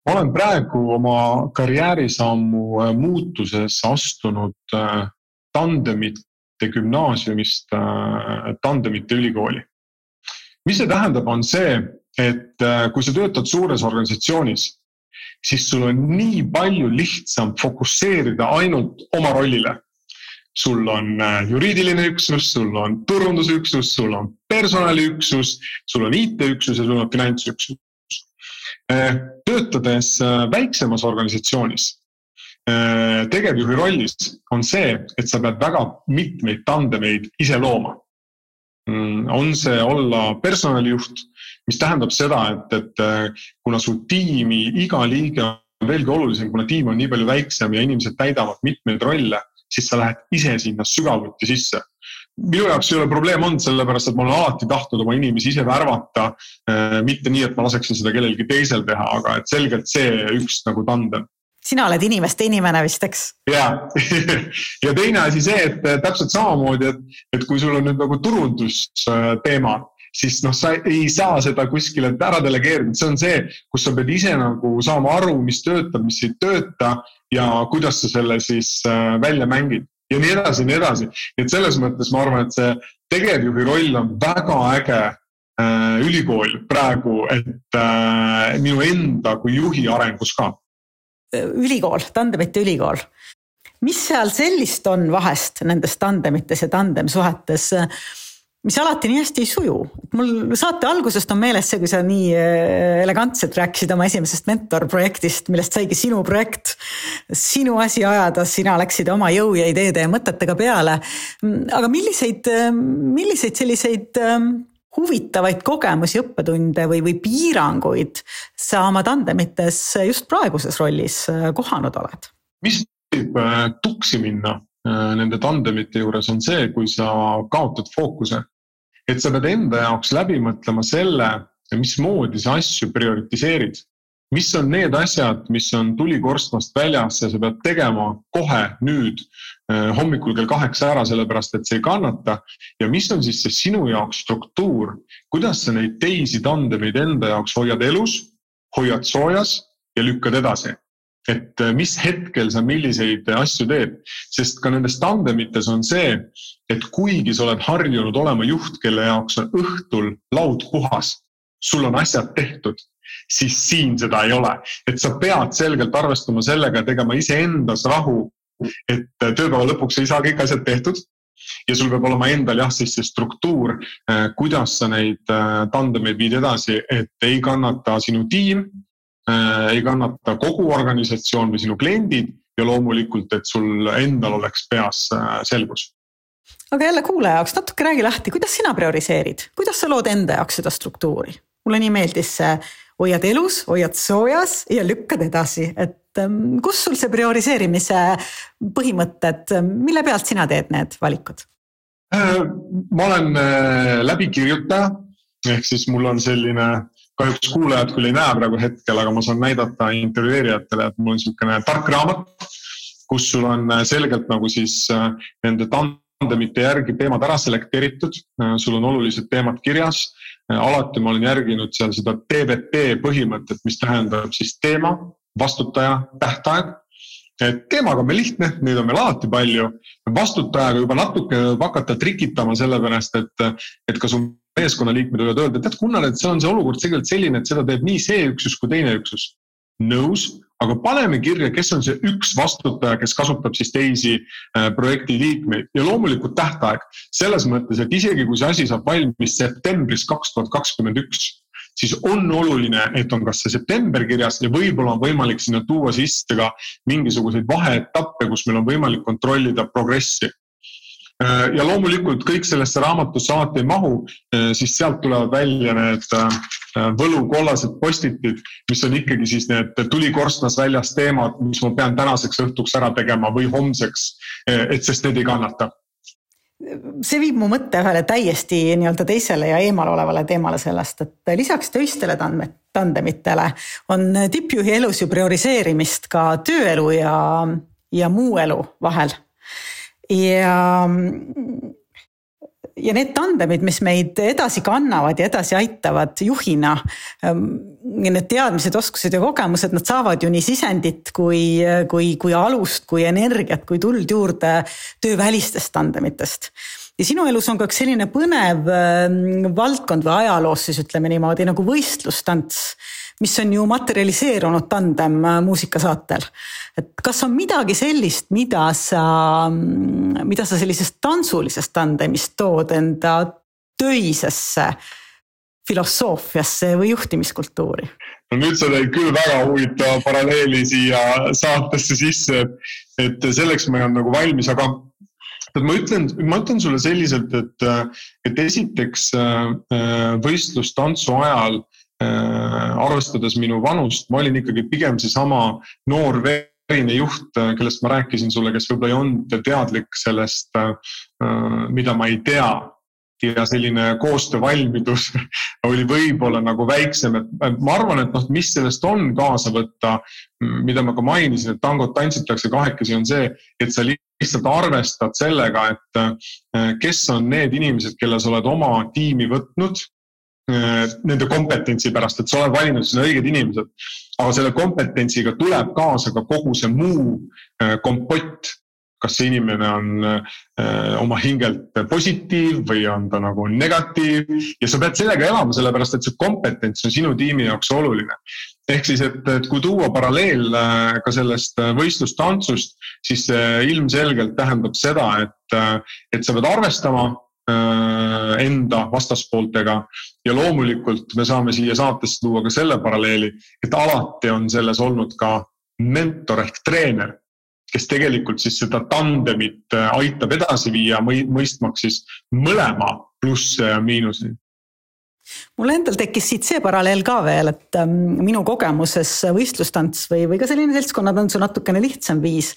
ma olen praegu oma karjäärisammu äh, muutuses astunud äh, tandemite gümnaasiumist tandemite ülikooli. mis see tähendab, on see, et äh, kui sa töötad suures organisatsioonis, siis sul on nii palju lihtsam fokusseerida ainult oma rollile. sul on äh, juriidiline üksus, sul on turundusüksus, sul on personaliüksus, sul on IT-üksus ja sul on finantsüksus. Äh, töötades väiksemas organisatsioonis tegevjuhi rollis on see, et sa pead väga mitmeid tandemeid ise looma. Mm, on see olla personalijuht mis tähendab seda, et, et äh, kuna su tiimi iga liige on veelgi olulisem, kuna tiim on nii palju väiksem ja inimesed täidavad mitmeid rolle, siis sa lähed ise sinna sügavuti sisse. minu jaoks ei ole probleem olnud, sellepärast et ma olen alati tahtnud oma inimesi ise värvata. Äh, mitte nii, et ma laseksin seda kellelgi teisel teha, aga et selgelt see üks nagu tandem sina oled inimeste inimene vist, eks? ja ja teine asi see, et täpselt samamoodi, et, et kui sul on nüüd nagu turundusteema, siis noh, sa ei saa seda kuskile ära delegeerida, see on see, kus sa pead ise nagu saama aru, mis töötab, mis ei tööta ja kuidas sa selle siis äh, välja mängid ja nii edasi ja nii edasi. et selles mõttes ma arvan, et see tegevjuhi roll on väga äge äh, ülikool praegu, et äh, minu enda kui juhi arengus ka. ülikool, tandemite ülikool mis seal sellist on vahest nendes tandemites ja tandemsuhetes, mis alati nii hästi ei suju. mul saate algusest on meeles see, kui sa nii äh, elegantselt rääkisid oma esimesest mentorprojektist, millest saigi sinu projekt. sinu asi ajada, sina läksid oma jõu ja ideede ja mõtetega peale. aga milliseid, milliseid selliseid ähm, huvitavaid kogemusi, õppetunde või, või piiranguid sa oma tandemites just praeguses rollis äh, kohanud oled? mis võib äh, tuksi minna nende tandemite juures, on see, kui sa kaotad fookuse et sa pead enda jaoks läbi mõtlema selle, mismoodi sa asju prioritiseerid. mis on need asjad, mis on tulikorstnast väljas ja sa pead tegema kohe nüüd eh, hommikul kell kaheksa ära, sellepärast et see ei kannata. ja mis on siis see sinu jaoks struktuur, kuidas sa neid teisi tandemeid enda jaoks hoiad elus, hoiad soojas ja lükkad edasi et äh, mis hetkel sa milliseid asju teed, sest ka nendes tandemites on see, et kuigi sa oled harjunud olema juht, kelle jaoks on õhtul laud puhas, sul on asjad tehtud, siis siin seda ei ole, et sa pead selgelt arvestama sellega, tegema iseendas rahu, et äh, tööpäeva lõpuks ei saa kõik asjad tehtud. Ja sul peab olema endal jah, siis see struktuur, äh, kuidas sa neid tandemeid viid edasi, et ei kannata sinu tiim ei kannata kogu organisatsioon või sinu kliendid ja loomulikult, et sul endal oleks peas äh, selgus. aga jälle kuulaja jaoks natuke räägi lahti, kuidas sina prioriseerid, kuidas sa lood enda jaoks seda struktuuri? mulle nii meeldis see, hoiad elus, hoiad soojas ja lükkad edasi, et ähm, kus sul see prioriseerimise põhimõtted, mille pealt sina teed need valikud? Äh, ma olen läbikirjutaja ehk siis mul on selline kahjuks kuulajad küll ei näe praegu hetkel, aga ma saan näidata intervjueerijatele, et mul on niisugune tark raamat, kus sul on äh, selgelt nagu siis äh, nende tandemite järgi teemad ära selekteeritud. Äh, sul on olulised teemad kirjas. alati ma olen järginud seal seda TVT põhimõtet, mis tähendab siis teema, vastutaja, tähtaeg et teemaga on meil lihtne, neid on meil alati palju. vastutajaga juba natuke võib hakata trikitama, sellepärast et, et ka su meeskonnaliikmed võivad öelda, et tead, Gunnar, et see on see olukord tegelikult selline, et seda teeb nii see üksus kui teine üksus. nõus, aga paneme kirja, kes on see üks vastutaja, kes kasutab siis teisi äh, projekti liikmeid ja loomulikult tähtaeg. selles mõttes, et isegi kui see asi saab valmis septembris kaks tuhat kakskümmend üks siis on oluline, et on kas see september kirjas ja võib-olla on võimalik sinna tuua sisse ka mingisuguseid vaheetappe, kus meil on võimalik kontrollida progressi ja loomulikult kõik sellesse raamatusse alati ei mahu, äh, siis sealt tulevad välja need äh, võlukollased postitid, mis on ikkagi siis need tulikorstnas väljas teemad, mis ma pean tänaseks õhtuks ära tegema või homseks, et sest need ei kannata see viib mu mõtte ühele täiesti nii-öelda teisele ja eemalolevale teemale sellest, et lisaks töistele tandme, tandemitele on tippjuhi elus ju prioriseerimist ka tööelu ja, ja muu elu vahel. Ja ja need tandemid, mis meid edasi kannavad ja edasi aitavad juhina. Ähm, need teadmised, oskused ja kogemused, nad saavad ju nii sisendit kui, kui, kui alust, kui energiat, kui tuld juurde töövälistest tandemitest ja sinu elus on ka üks selline põnev ähm, valdkond või ajaloos siis ütleme niimoodi nagu võistlustants mis on ju materialiseerunud tandem äh, muusikasaatel. et kas on midagi sellist, mida sa, mm, mida sa sellisest tantsulisest tandemist tood enda töisesse filosoofiasse või juhtimiskultuuri? no nüüd sa tõid küll väga huvitava paralleeli siia saatesse sisse, et selleks ma ei olnud nagu valmis, aga et ma ütlen, ma ütlen sulle selliselt, et, et esiteks äh, võistlustantsu ajal Äh, arvestades minu vanust, ma olin ikkagi pigem seesama noor verine juht, äh, kellest ma rääkisin sulle, kes võib-olla ei olnud teadlik sellest, äh, mida ma ei tea. Ja selline koostöövalmidus oli võib-olla nagu väiksem, et ma arvan, et noh, mis sellest on kaasa võtta, mida ma ka mainisin, et tangot tantsitakse kahekesi, on see, et sa lihtsalt arvestad sellega, et kes on need inimesed, kelle sa oled oma tiimi võtnud Äh, nende kompetentsi pärast, et sa oled valinud sinna õiged inimesed. aga selle kompetentsiga tuleb kaasa ka kogu see muu äh, kompott. kas see inimene on äh, oma hingelt positiiv või on ta nagu negatiiv ja sa pead sellega elama, sellepärast et see kompetents on sinu tiimi jaoks oluline. ehk siis, et, et kui tuua paralleel ka sellest võistlustantsust, siis see ilmselgelt tähendab seda, et, et sa pead arvestama enda vastaspooltega. ja loomulikult me saame siia saatesse tuua ka selle paralleeli, et alati on selles olnud ka mentor ehk treener, kes tegelikult siis seda tandemit äh, aitab edasi viia, mõistmaks siis mõlema plusse ja miinuseid mul endal tekkis siit see paralleel ka veel, et ähm, minu kogemuses võistlustants või, või ka selline seltskonnatantsu natukene lihtsam viis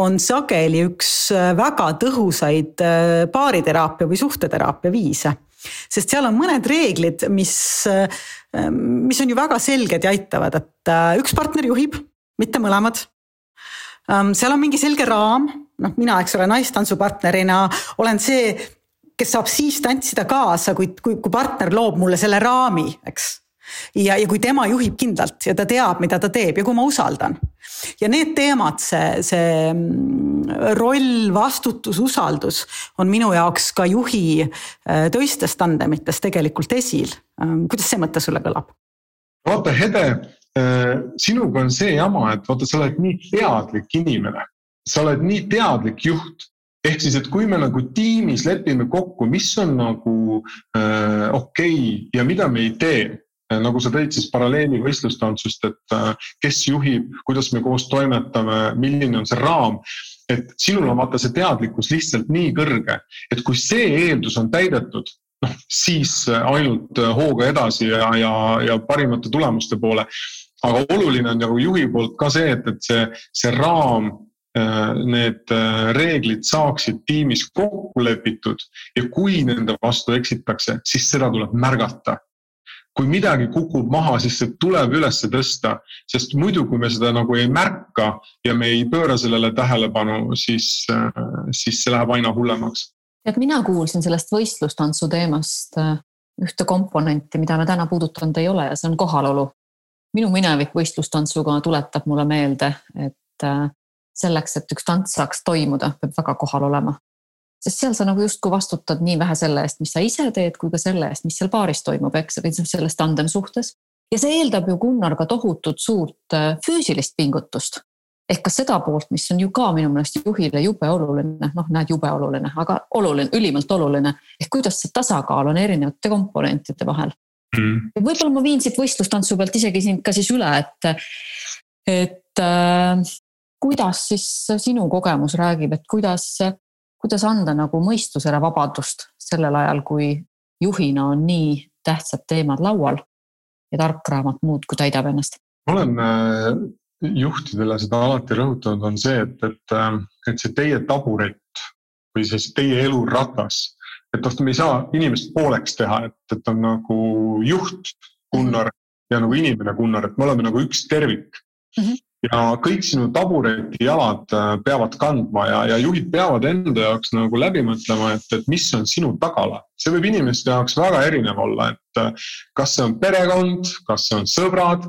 on sageli üks äh, väga tõhusaid äh, baariteraapia või suhteteraapia viise. Sest seal on mõned reeglid, mis, mis on ju väga selged ja aitavad, et üks partner juhib, mitte mõlemad. Seal on mingi selge raam, noh, mina, eks ole, naistantsupartnerina olen see, kes saab siis tantsida kaasa, kui, kui, kui partner loob mulle selle raami, eks ja, ja kui tema juhib kindlalt ja ta teab, mida ta teeb ja kui ma usaldan. ja need teemad, see, see mm, roll, vastutus, usaldus on minu jaoks ka juhi äh, teistes tandemites tegelikult esil. Ähm, kuidas see mõte sulle kõlab? vaata, Hede, Äh, sinuga on see jama, et vaata, sa oled nii teadlik inimene, sa oled nii teadlik juht ehk siis, et kui me nagu tiimis lepime kokku, mis on nagu äh, okei okay ja mida me ei tee äh, nagu sa tõid siis paralleeli võistlustantsust, et äh, kes juhib, kuidas me koos toimetame, milline on see raam. et sinul on vaata see teadlikkus lihtsalt nii kõrge, et kui see eeldus on täidetud, noh siis ainult hooga edasi ja, ja, ja parimate tulemuste poole aga oluline on nagu juhi poolt ka see, et, et see, see raam, äh, need äh, reeglid saaksid tiimis kokku lepitud ja kui nende vastu eksitakse, siis seda tuleb märgata kui midagi kukub maha, siis see tuleb üles tõsta, sest muidu, kui me seda nagu ei märka ja me ei pööra sellele tähelepanu, siis, äh, siis see läheb aina hullemaks. tead, mina kuulsin sellest võistlustantsu teemast ühte komponenti, mida me täna puudutanud ei ole ja see on kohalolu minu minevik võistlustantsuga tuletab mulle meelde, et äh, selleks, et üks tants saaks toimuda, peab väga kohal olema. sest seal sa nagu justkui vastutad nii vähe selle eest, mis sa ise teed, kui ka selle eest, mis seal baaris toimub, eks, või selles tandem suhtes. ja see eeldab ju, Gunnar, ka tohutut suurt äh, füüsilist pingutust. ehk ka seda poolt, mis on ju ka minu meelest juhile jube oluline, noh, näed, jube oluline, aga oluline, ülimalt oluline. ehk kuidas see tasakaal on erinevate komponentide vahel mm.. võib-olla ma viin siit võistlustantsu pealt isegi sind ka siis üle, et, et äh, kuidas siis sinu kogemus räägib, et kuidas, kuidas anda nagu mõistusele vabadust sellel ajal, kui juhina on nii tähtsad teemad laual ja tark raamat muudkui täidab ennast? ma olen äh, juhtidele seda alati rõhutanud, on see, et, et, äh, et see teie taburet või siis teie eluratas et noh, me ei saa inimest pooleks teha, et, et on nagu juht Gunnar ja nagu inimene Gunnar, et me oleme nagu üks tervik mm. -hmm ja kõik sinu tabureti jalad äh, peavad kandma ja, ja juhid peavad enda jaoks nagu läbi mõtlema, et, et mis on sinu tagala. see võib inimeste jaoks väga erinev olla, et äh, kas see on perekond, kas see on sõbrad,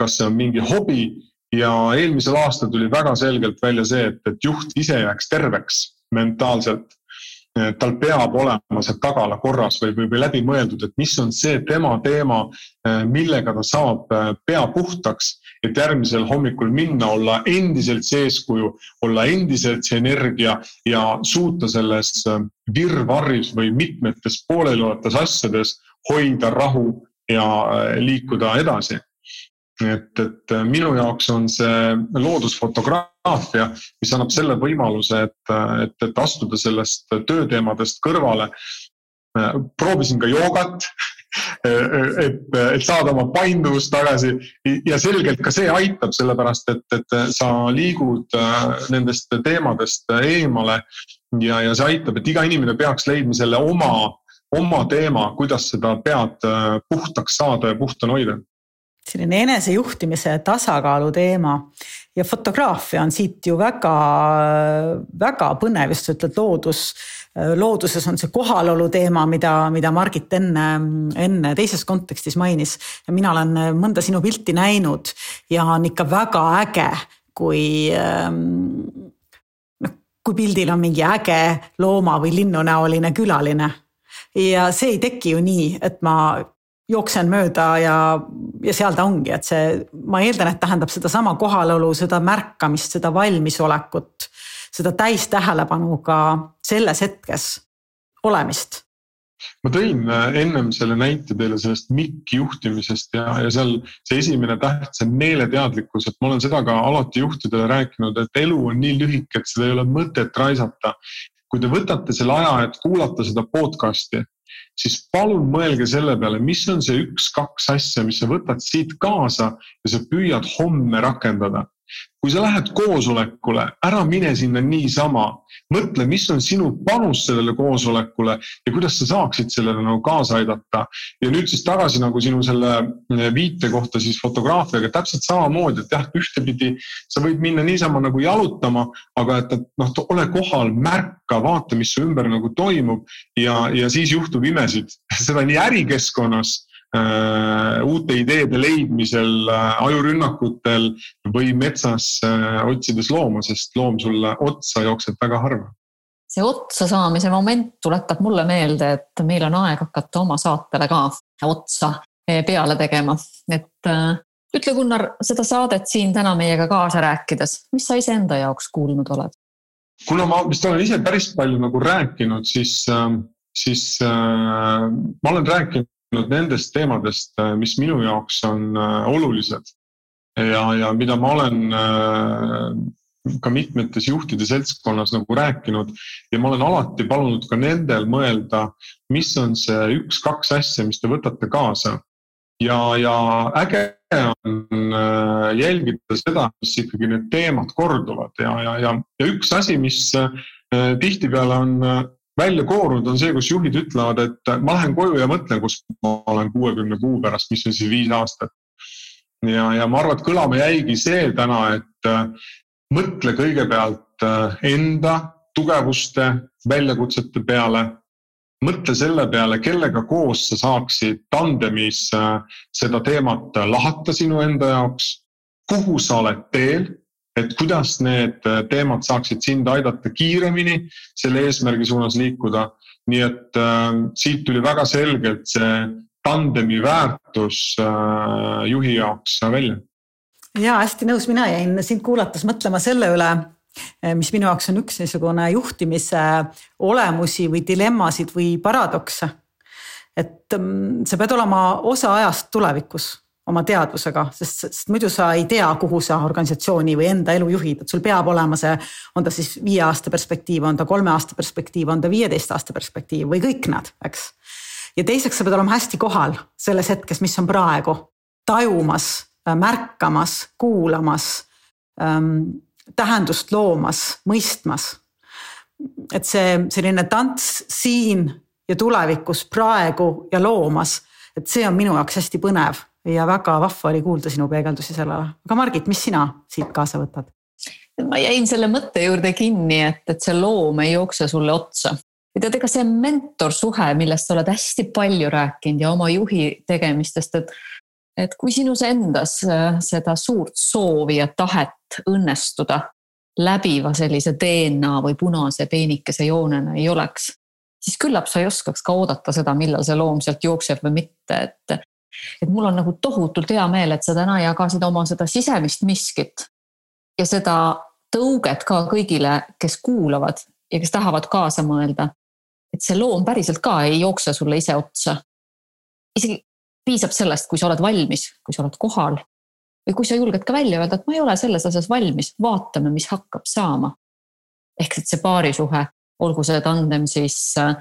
kas see on mingi hobi. Ja eelmisel aastal tuli väga selgelt välja see, et, et juht ise jääks terveks mentaalselt. Tal peab olema see tagala korras või, või, või läbimõeldud, et mis on see tema teema, millega ta saab pea puhtaks, et järgmisel hommikul minna, olla endiselt see eeskuju, olla endiselt see energia ja suuta selles eh, virvarris või mitmetes pooleliolevates asjades hoida rahu ja liikuda edasi et, et minu jaoks on see loodusfotograafia, mis annab selle võimaluse, et, et, et astuda sellest tööteemadest kõrvale. Proovisin ka joogat et, et saada oma painduvust tagasi. Ja selgelt ka see aitab, sellepärast et, et sa liigud nendest teemadest eemale. Ja, ja see aitab, et iga inimene peaks leidma selle oma, oma teema, kuidas seda pead puhtaks saada ja puhtana hoida. Selline enesejuhtimise tasakaalu teema ja fotograafia on siit ju väga, väga põnev, just sa ütled loodus. looduses on see kohalolu teema, mida, mida Margit enne, enne teises kontekstis mainis ja mina olen mõnda sinu pilti näinud ja on ikka väga äge, kui noh, kui pildil on mingi äge looma või linnunäoline külaline ja see ei teki ju nii, et ma jooksen mööda ja, ja seal ta ongi, et see, ma eeldan, et tähendab sedasama kohalolu, seda märkamist, seda valmisolekut, seda täistähelepanu ka selles hetkes olemist. ma tõin äh, ennem selle näite teile sellest MIK juhtimisest ja, ja seal see esimene täht, see meeleteadlikkus, et ma olen seda ka alati juhtidele rääkinud, et elu on nii lühike, et seda ei ole mõtet raisata. kui te võtate selle aja, et kuulata seda podcast'i, siis palun mõelge selle peale, mis on see üks-kaks asja, mis sa võtad siit kaasa ja sa püüad homme rakendada kui sa lähed koosolekule, ära mine sinna niisama, mõtle, mis on sinu panus sellele koosolekule ja kuidas sa saaksid sellele nagu kaasa aidata. ja nüüd siis tagasi nagu sinu selle eh, viite kohta siis fotograafiaga. Täpselt samamoodi, et jah, ühtepidi sa võid minna niisama nagu jalutama, aga et, et noh, ole kohal, märka, vaata, mis su ümber nagu toimub. Ja, ja siis juhtub imesid, seda nii ärikeskkonnas uute ideede leidmisel, äh, ajurünnakutel või metsas äh, otsides looma, sest loom sulle otsa jookseb väga harva. see otsa saamise moment tuletab mulle meelde, et meil on aeg hakata oma saatele ka otsa peale tegema, et ütle, Gunnar, seda saadet siin täna meiega kaasa rääkides, mis sa iseenda jaoks kuulnud oled? kuna ma vist olen ise päris palju nagu rääkinud, siis, siis äh, ma olen rääkinud nendest teemadest, äh, mis minu jaoks on äh, olulised ja, ja mida ma olen äh, ka mitmetes juhtide seltskonnas nagu rääkinud ja ma olen alati palunud ka nendel mõelda, mis on see üks-kaks asja, mis te võtate kaasa. ja, ja äge on jälgida seda, mis ikkagi need teemad korduvad ja, ja, ja, ja üks asi, mis tihtipeale on välja koorunud, on see, kus juhid ütlevad, et ma lähen koju ja mõtlen, kus ma olen kuuekümne kuu pärast, mis on siis viis aastat. ja, ja ma arvan, et kõlama jäigi see täna, et äh, mõtle kõigepealt äh, enda tugevuste, väljakutsete peale. mõtle selle peale, kellega koos sa saaksid tandemis äh, seda teemat lahata sinu enda jaoks. kuhu sa oled teel et kuidas need äh, teemad saaksid sind aidata kiiremini selle eesmärgi suunas liikuda. nii et äh, siit tuli väga selgelt see tandemi väärtus äh, juhi jaoks välja. ja hästi nõus, mina jäin sind kuulates mõtlema selle üle, äh, mis minu jaoks on üks niisugune juhtimise olemusi või dilemmasid või paradokse. et mm, sa pead olema osa ajast tulevikus oma teadvusega, sest, sest muidu sa ei tea, kuhu sa organisatsiooni või enda elu juhid, et sul peab olema see, on ta siis viie aasta perspektiiv, on ta kolme aasta perspektiiv, on ta viieteist aasta perspektiiv või kõik nad, eks. ja teiseks sa pead olema hästi kohal selles hetkes, mis on praegu, tajumas, märkamas, kuulamas ähm,, tähendust loomas, mõistmas. et see selline tants siin ja tulevikus, praegu ja loomas, et see on minu jaoks hästi põnev ja väga vahva oli kuulda sinu peegeldusi sellele. aga Margit, mis sina siit kaasa võtad? ma jäin selle mõtte juurde kinni, et, et see loom ei jookse sulle otsa. ja tead, ega see mentorsuhe, millest sa oled hästi palju rääkinud ja oma juhi tegemistest, et et kui sinus endas äh, seda suurt soovi ja tahet õnnestuda läbiva sellise DNA või punase peenikese joonena ei oleks, siis küllap sa ei oskaks ka oodata seda, millal see loom sealt jookseb või mitte, et et mul on nagu tohutult hea meel, et sa täna jagasid oma seda sisemist miskit ja seda tõuget ka kõigile, kes kuulavad ja kes tahavad kaasa mõelda. et see loom päriselt ka ei jookse sulle ise otsa. isegi piisab sellest, kui sa oled valmis, kui sa oled kohal või kui sa julged ka välja öelda, et ma ei ole selles asjas valmis, vaatame, mis hakkab saama. ehk et see paarisuhe, olgu see tandem siis äh,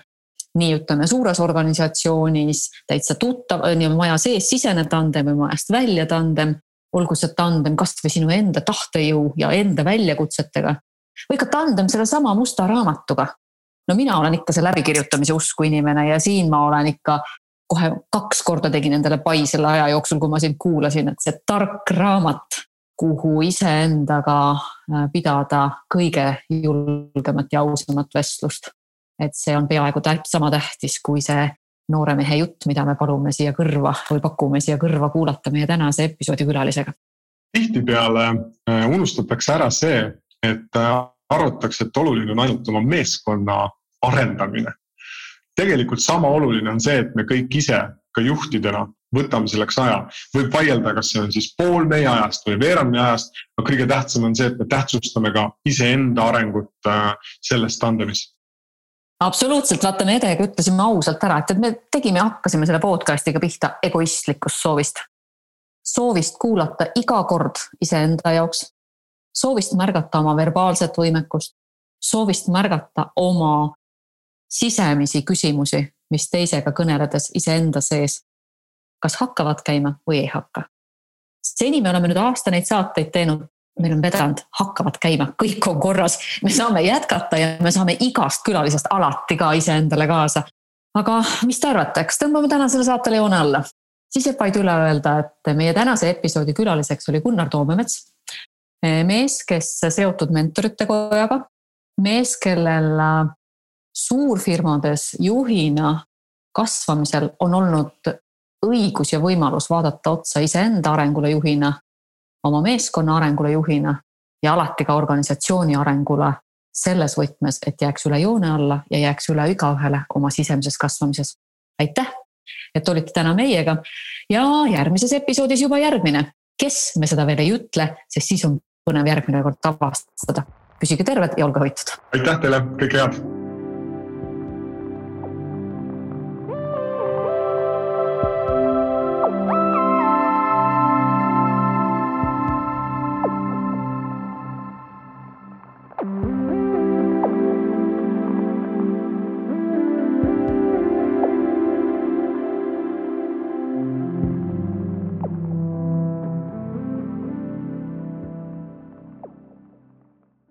nii ütleme suures organisatsioonis täitsa tuttav, nii maja sees sisenev tandem või majast välja tandem. olgu see tandem kasvõi sinu enda tahtejõu ja enda väljakutsetega või ka tandem sellesama musta raamatuga. no mina olen ikka see läbikirjutamise usku inimene ja siin ma olen ikka kohe kaks korda tegin endale pai selle aja jooksul, kui ma sind kuulasin, et see tark raamat, kuhu iseendaga äh, pidada kõige julgemat ja ausamat vestlust et see on peaaegu sama tähtis kui see noore mehe jutt, mida me palume siia kõrva või pakume siia kõrva kuulata meie tänase episoodi külalisega. tihtipeale äh, unustatakse ära see, et äh, arvatakse, et oluline on ainult oma meeskonna arendamine. tegelikult sama oluline on see, et me kõik ise ka juhtidena võtame selleks aja. võib vaielda, kas see on siis pool meie ajast või veerand meie ajast, aga kõige tähtsam on see, et me tähtsustame ka iseenda arengut äh, selles tandemis absoluutselt, vaata me Edega ütlesime ausalt ära, et, et me tegime, hakkasime selle podcast'iga pihta egoistlikust soovist. soovist kuulata iga kord iseenda jaoks, soovist märgata oma verbaalset võimekust, soovist märgata oma sisemisi küsimusi, mis teisega kõneledes iseenda sees, kas hakkavad käima või ei hakka. seni me oleme nüüd aasta neid saateid teinud meil on vedanud, hakkavad käima, kõik on korras, me saame jätkata ja me saame igast külalisest alati ka iseendale kaasa. aga mis te arvate, kas tõmbame tänasele saatele joone alla? siis jääb vaid üle öelda, et meie tänase episoodi külaliseks oli Gunnar Toomemets. mees, kes seotud mentorite kojaga, mees, kellel suurfirmades juhina kasvamisel on olnud õigus ja võimalus vaadata otsa iseenda arengule juhina oma meeskonna arengule juhina ja alati ka organisatsiooni arengule selles võtmes, et jääks üle joone alla ja jääks üle igaühele oma sisemises kasvamises. aitäh, et olite täna meiega ja järgmises episoodis juba järgmine. kes, me seda veel ei ütle, sest siis on põnev järgmine kord avastada. püsige terved ja olge hoitud. aitäh teile, kõike head